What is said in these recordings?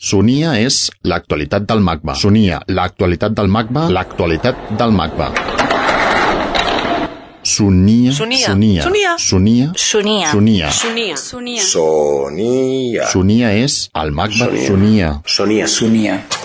Sonia és l'actualitat del magma. Sonia, l'actualitat del magma, l'actualitat del magma. Sunia, sunia, sunia, sunia, sunia, sunia, Sonia. sunia, Sonia és el magma, sunia, Sonia. Sonia. Sonia. sunia.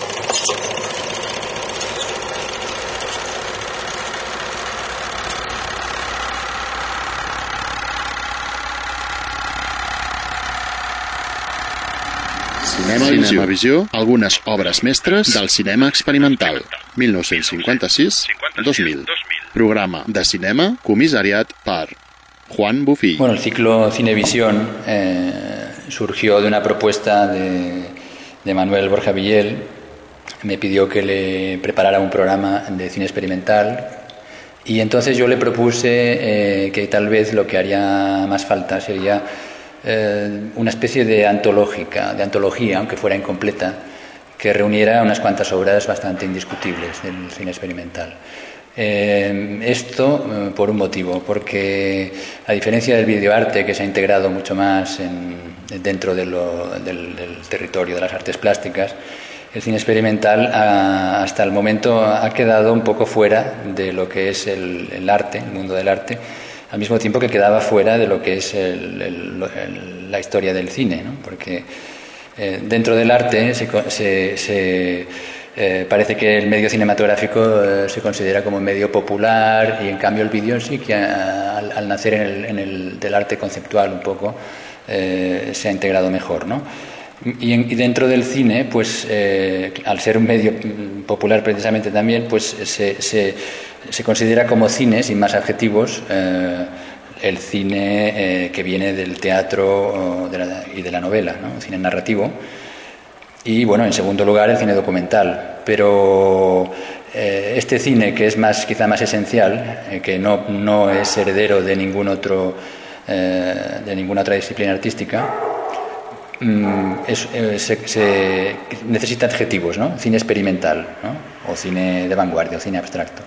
Cinema, Cinema Visió, algunes obres mestres del cinema experimental. 1956-2000. Programa de cinema comissariat per Juan Bufí. Bueno, el ciclo Cinevisión eh, surgió de una propuesta de, de Manuel Borja Villel. Me pidió que le preparara un programa de cine experimental y entonces yo le propuse eh, que tal vez lo que haría más falta sería eh, una especie de antológica, de antología, aunque fuera incompleta, que reuniera unas cuantas obras bastante indiscutibles del cine experimental. Eh, esto eh, por un motivo, porque a diferencia del videoarte que se ha integrado mucho más en- dentro del, territorio de las artes plásticas, el cine experimental ha- hasta el momento ha quedado un poco fuera de lo que es el arte, el mundo del arte, al mismo tiempo que quedaba fuera de lo que es el- la historia del cine, ¿no? porque eh, dentro del arte se, se- eh, parece que el medio cinematográfico eh, se considera como un medio popular y en cambio el vídeo sí que al, nacer en el, del arte conceptual un poco se ha integrado mejor. ¿no? Y, en- y dentro del cine, pues al ser un medio mm, popular precisamente también, pues se, se- se considera como cine, sin más adjetivos, eh, el cine eh, que viene del teatro y de la novela, ¿no? cine narrativo. Y bueno, en segundo lugar, el cine documental. Pero eh, este cine, que es más, quizá más esencial, que no, no es heredero de, ningún otro, de ninguna otra disciplina artística, mm, es- se- necesita adjetivos, ¿no? Cine experimental, ¿no? O cine de vanguardia, o cine abstracto.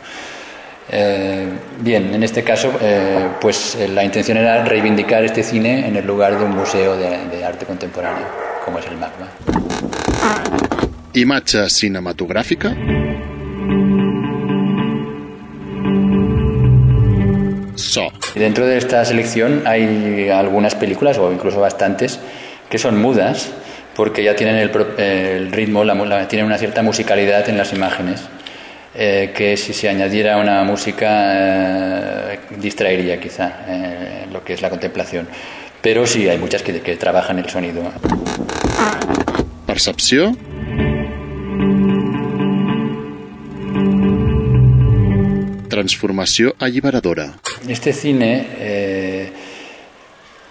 Eh, bien, en este caso, eh, pues eh, la intención era reivindicar este cine en el lugar de un museo de, de arte contemporáneo, como es el MACBA. Imatge cinematogràfica. So. Dentro de esta selección hay algunas películas, o incluso bastantes, que son mudas, porque ya tienen el, el ritmo, la la- tienen una cierta musicalidad en las imágenes, eh, que si se añadiera una música eh, distraería quizá eh, lo que es la contemplación. Pero sí, hay muchas que, que trabajan el sonido. Percepció. Transformació alliberadora. Este cine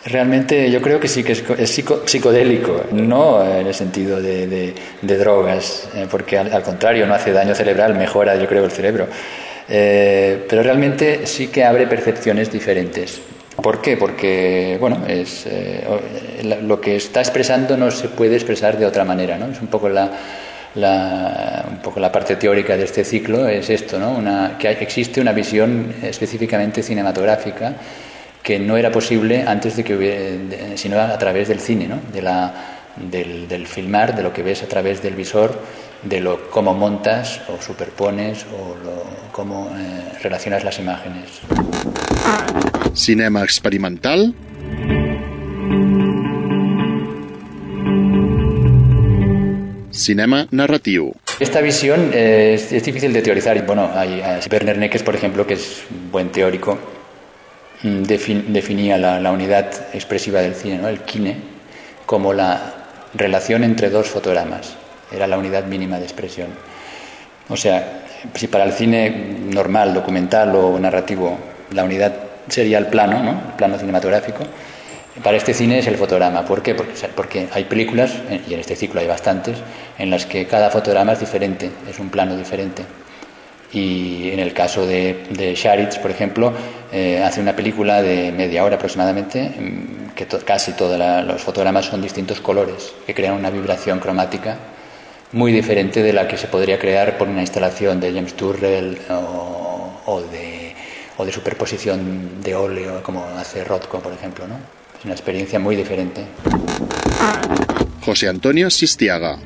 realmente yo creo que sí que es, es psico- psicodélico, no en el sentido de, de- drogas, eh, porque al, contrario no hace daño cerebral, mejora yo creo el cerebro. Eh, pero realmente sí que abre percepciones diferentes. ¿Por qué? Porque bueno, es, eh, la- lo que está expresando no se puede expresar de otra manera. ¿no? Es un poco la, la, un poco la parte teórica de este ciclo es esto, ¿no? Una, que existe una visión específicamente cinematográfica que no era posible antes de que hubiera, sino a través del cine, ¿no? de la, del, del filmar, de lo que ves a través del visor, de lo cómo montas o superpones o lo- cómo eh, relacionas las imágenes. Cinema experimental. Cinema narratiu. Esta visión eh, es, es difícil de teorizar. Bueno, hay, Werner Neckes, por ejemplo, que es un buen teórico, defin- definía la, unidad expresiva del cine, el kine, como la relación entre dos fotogramas. Era la unidad mínima de expresión. O sea, si para el cine normal, documental o narrativo, la unidad sería el plano, ¿no? el plano cinematográfico, para este cine es el fotograma. ¿Por qué? Porque, porque hay películas, eh, y en este ciclo hay bastantes, en las que cada fotograma es diferente, es un plano diferente. Y en el caso de, de Sharitz, por ejemplo, eh, hace una película de media hora aproximadamente, mm, que casi todos los fotogramas son distintos colores, que crean una vibración cromática muy diferente de la que se podría crear por una instalación de James Turrell o, o de, o de superposición de óleo, como hace Rothko, por ejemplo. ¿no? Es una experiencia muy diferente. José Antonio Sistiaga.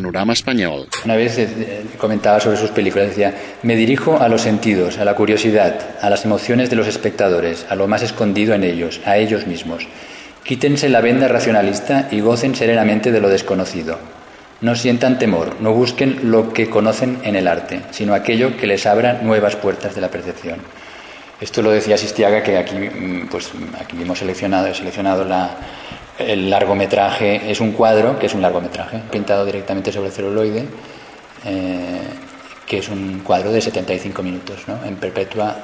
Panorama espanyol. Una vez eh, comentaba sobre sus películas, decía, me dirijo a los sentidos, a la curiosidad, a las emociones de los espectadores, a lo más escondido en ellos, a ellos mismos. Quítense la venda racionalista y gocen serenamente de lo desconocido. No sientan temor, no busquen lo que conocen en el arte, sino aquello que les abra nuevas puertas de la percepción. Esto lo decía Sistiaga, que aquí, mm, pues, aquí hemos seleccionado, seleccionado la, el largometraje. Es un cuadro, que es un largometraje, pintado directamente sobre celuloide, eh, que es un cuadro de 75 minutos, ¿no? en perpetua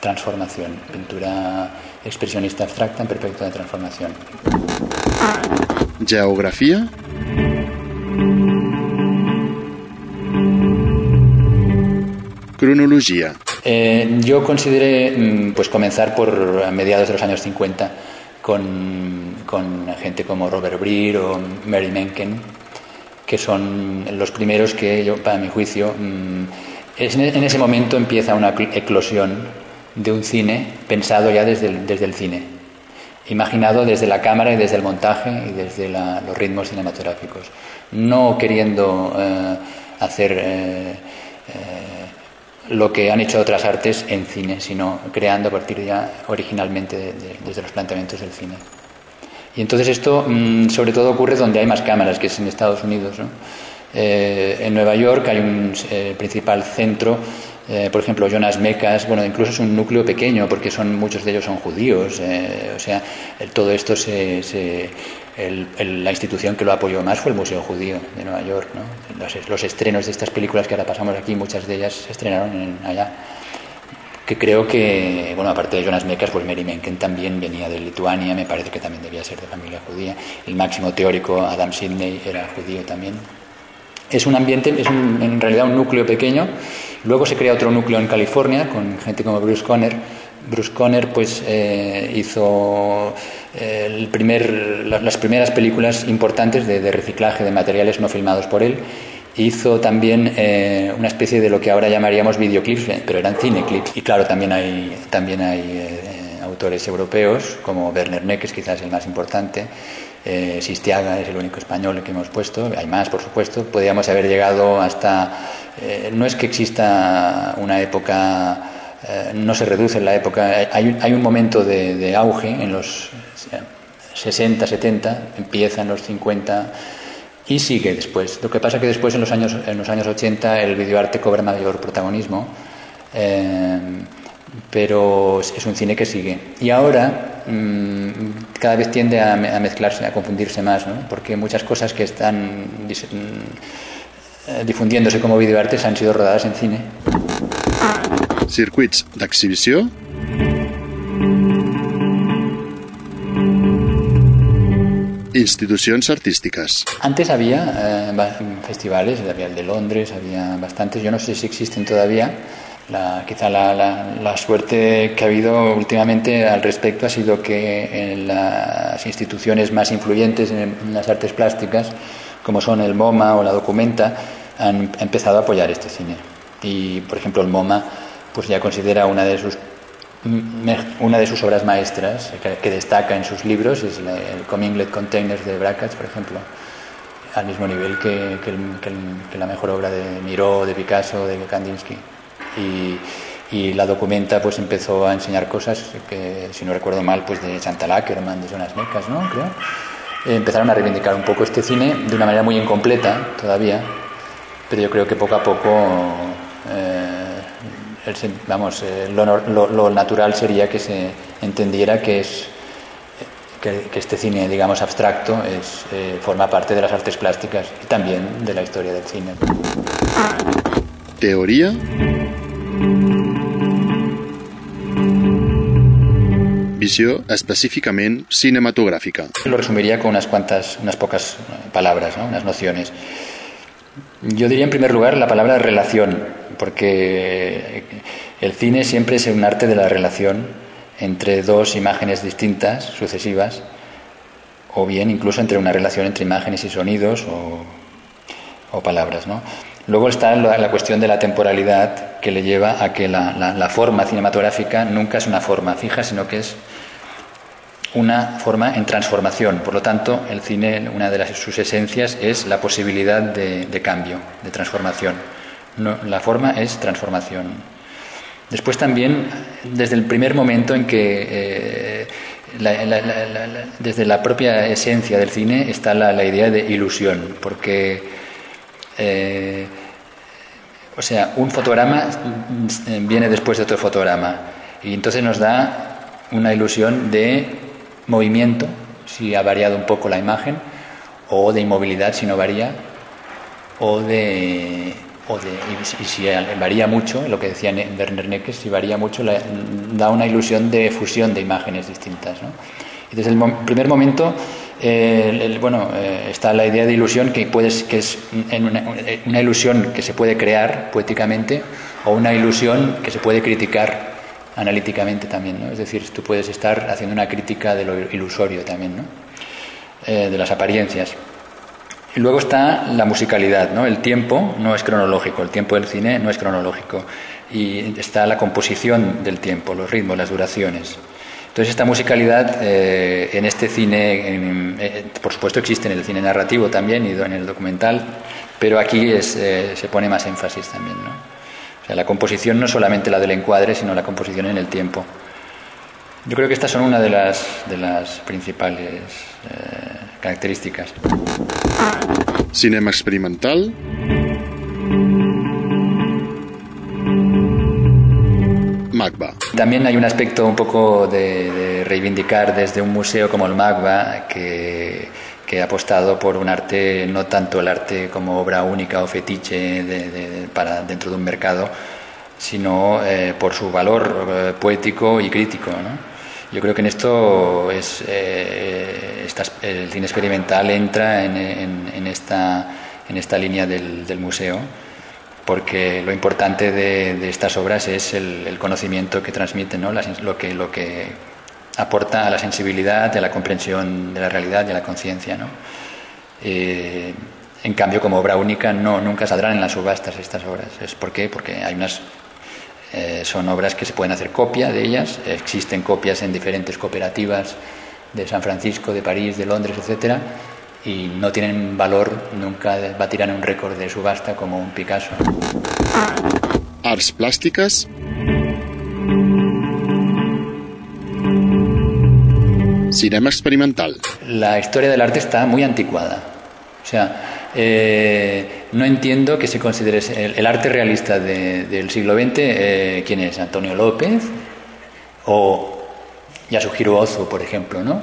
transformación. Pintura expresionista abstracta en perpetua transformación. Geografía. Cronología. Eh, yo consideré mm, pues comenzar por mediados de los años 50 con, con gente como Robert Breer o Mary Menken, que son los primeros que yo, para mi juicio, mm, en ese momento empieza una eclosión de un cine pensado ya desde el, cine, imaginado desde la cámara y desde el montaje y desde los ritmos cinematográficos, no queriendo eh, hacer eh, eh, lo que han hecho otras artes en cine, sino creando a partir ya originalmente desde los planteamientos del cine. Y entonces esto mm, sobre todo ocurre donde hay más cámaras, que es en Estados Unidos. en Nueva York hay un principal centro eh, por ejemplo, Jonas Mekas, bueno, incluso es un núcleo pequeño porque son muchos de ellos son judíos. Eh, o sea, todo esto se, la institución que lo apoyó más fue el Museo Judío de Nueva York. ¿no? Los, estrenos de estas películas que ahora pasamos aquí, muchas de ellas se estrenaron allá. Que creo que, bueno, aparte de Jonas Mekas, pues Mary Menken también venía de Lituania, me parece que también debía ser de familia judía. El máximo teórico, Adam Sidney, era judío también. Es un ambiente, es en realidad un núcleo pequeño Luego se crea otro núcleo en California con gente como Bruce Conner. Bruce Conner pues eh, hizo eh, el primer, las primeras películas importantes de, reciclaje de materiales no filmados por él. Hizo también eh, una especie de lo que ahora llamaríamos videoclips, pero eran cineclips. Y claro, también hay, también hay autores europeos como Werner Neck, quizás el más importante. Sistiaga es el único español que hemos puesto, hay más por supuesto, podríamos haber llegado hasta eh, no es que exista una época, eh, no se reduce en la época, hay, un momento de, auge en los 60, 70, empieza en los 50 y sigue después. Lo que pasa es que después en los años, en los años 80 el videoarte cobra mayor protagonismo, eh, pero es un cine que sigue. Y ahora mm, cada vez tiende a, mezclarse, a confundirse más, ¿no? porque muchas cosas que están eh, difundiéndose como videoartes han sido rodadas en cine. Circuits d'exhibició. Instituciones artísticas. Antes había eh, festivales, había el de Londres, había bastantes, yo no sé si existen todavía. La, quizá la, suerte que ha habido últimamente al respecto ha sido que en las instituciones más influyentes en las artes plásticas como son el MoMA o la Documenta, han empezado a apoyar este cine. Y, por ejemplo, el MoMA pues ya considera una de sus una de sus obras maestras que, destaca en sus libros es el Cominglet Containers de Brackets, por ejemplo, al mismo nivel que, que, la mejor obra de Miró, de Picasso, de Kandinsky. Y, y, la documenta pues empezó a enseñar cosas que, si no recuerdo mal, pues de Chantal Ackerman, de Jonas Mekas, ¿no? Creo. Eh, empezaron a reivindicar un poco este cine de una manera muy incompleta todavía, pero yo creo que poco a poco, eh, vamos, eh, lo, natural sería que se entendiera que es que, este cine, digamos, abstracto es, forma parte de las artes plásticas y también de la historia del cine. Teoría visión específicamente cinematográfica. Lo resumiría con unas cuantas, unas pocas palabras, unas nociones. Yo diría en primer lugar la palabra relación, porque el cine siempre es un arte de la relación entre dos imágenes distintas, sucesivas, o bien incluso entre una relación entre imágenes y sonidos o, palabras. Luego está la, cuestión de la temporalidad que le lleva a que la, la, forma cinematográfica nunca es una forma fija, sino que es una forma en transformación. Por lo tanto, el cine, una de las, sus esencias es la posibilidad de, cambio, de transformación. La forma es transformación. Después también, desde el primer momento en que, eh, desde la propia esencia del cine, está la, idea de ilusión, porque, eh, o sea, un fotograma viene después de otro fotograma, y entonces nos da una ilusión de movimiento, si ha variado un poco la imagen, o de inmovilidad si no varía, o de, y, si varía mucho, lo que decía Werner Neckes, si varía mucho, da una ilusión de fusión de imágenes distintas. ¿no? Y desde el primer momento, eh, bueno, eh, está la idea de ilusión que, puedes, que es una, ilusión que se puede crear poéticamente o una ilusión que se puede criticar analíticamente también, ¿no? Es decir, tú puedes estar haciendo una crítica de lo ilusorio también, ¿no? Eh, de las apariencias. Y luego está la musicalidad, ¿no? El tiempo no es cronológico, el tiempo del cine no es cronológico. Y está la composición del tiempo, los ritmos, las duraciones. Entonces esta musicalidad eh, en este cine, eh, por supuesto existe en el cine narrativo también y en el documental, pero aquí es, se pone más énfasis también, ¿no? la composición no solamente la del encuadre, sino la composición en el tiempo. Yo creo que estas son una de las, de las principales eh, características. Cinema experimental. MACBA. También hay un aspecto un poco de reivindicar desde un museo como el MACBA que que ha apostado por un arte, no tanto el arte como obra única o fetiche para dentro de un mercado, sino eh, por su valor eh, poético y crítico. Yo creo que en esto es, eh, el cine experimental entra en, esta, en esta línea del, museo, porque lo importante de, estas obras es el, conocimiento que transmiten, ¿no? lo, que, lo que aporta a la sensibilidad, a la comprensión de la realidad y a la conciencia. ¿no? Eh, en cambio, como obra única, no, nunca saldrán en las subastas estas obras. ¿Es ¿Por qué? Porque hay unas, eh, son obras que se pueden hacer copia de ellas, existen copias en diferentes cooperativas de San Francisco, de París, de Londres, etcétera, y no tienen valor, nunca batirán un récord de subasta como un Picasso. Arts plásticas Cinema experimental. La historia del arte está muy anticuada. O sea, eh, no entiendo que se considere el, arte realista del siglo XX, eh, ¿quién es? Antonio López o Yasuhiro Ozu, por ejemplo, ¿no?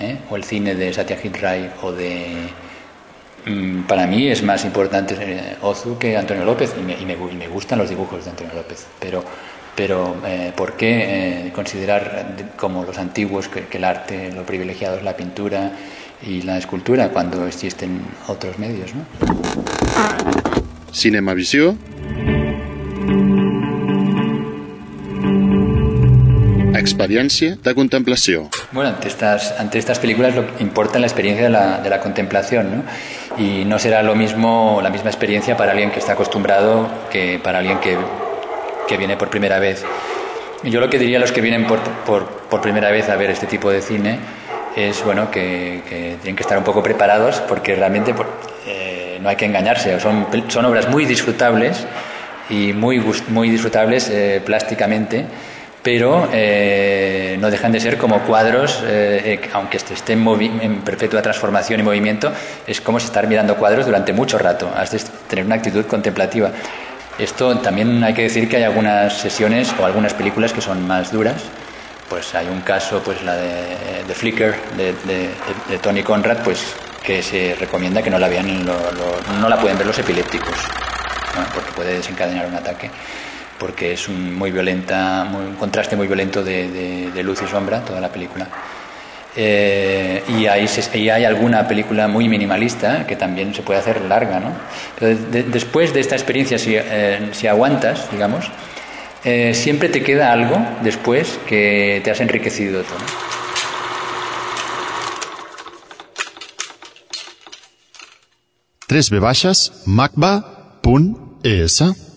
¿Eh? O el cine de Satyajit Ray o de... Mm, para mí es más importante Ozu que Antonio López y me, y me gustan los dibujos de Antonio López, pero pero eh, ¿por qué eh, considerar como los antiguos que, el arte, lo privilegiado es la pintura y la escultura cuando existen otros medios? ¿no? Cinemavisión. Experiencia de contemplación. Bueno, ante estas, ante estas películas lo que importa la experiencia de la, de la contemplación, ¿no? Y no será lo mismo, la misma experiencia para alguien que está acostumbrado que para alguien que que viene por primera vez. Yo lo que diría a los que vienen por, por, por primera vez a ver este tipo de cine es bueno que, tienen que estar un poco preparados porque realmente eh, no hay que engañarse. Son, son obras muy disfrutables y muy, muy disfrutables eh, plásticamente, pero eh, no dejan de ser como cuadros, aunque estén en, en perpetua transformación y movimiento, es como estar mirando cuadros durante mucho rato, has de tener una actitud contemplativa. Esto también hay que decir que hay algunas sesiones o algunas películas que son más duras. Pues hay un caso, pues la de, de Flicker, de, Tony Conrad, pues que se recomienda que no la vean, no la pueden ver los epilépticos, porque puede desencadenar un ataque, porque es un, muy violenta, un contraste muy violento de luz y sombra toda la película. Eh, y, hay, hay alguna película muy minimalista que también se puede hacer larga. ¿no? después de esta experiencia, si, eh, si aguantas, digamos, eh, siempre te queda algo después que te has enriquecido todo. Tres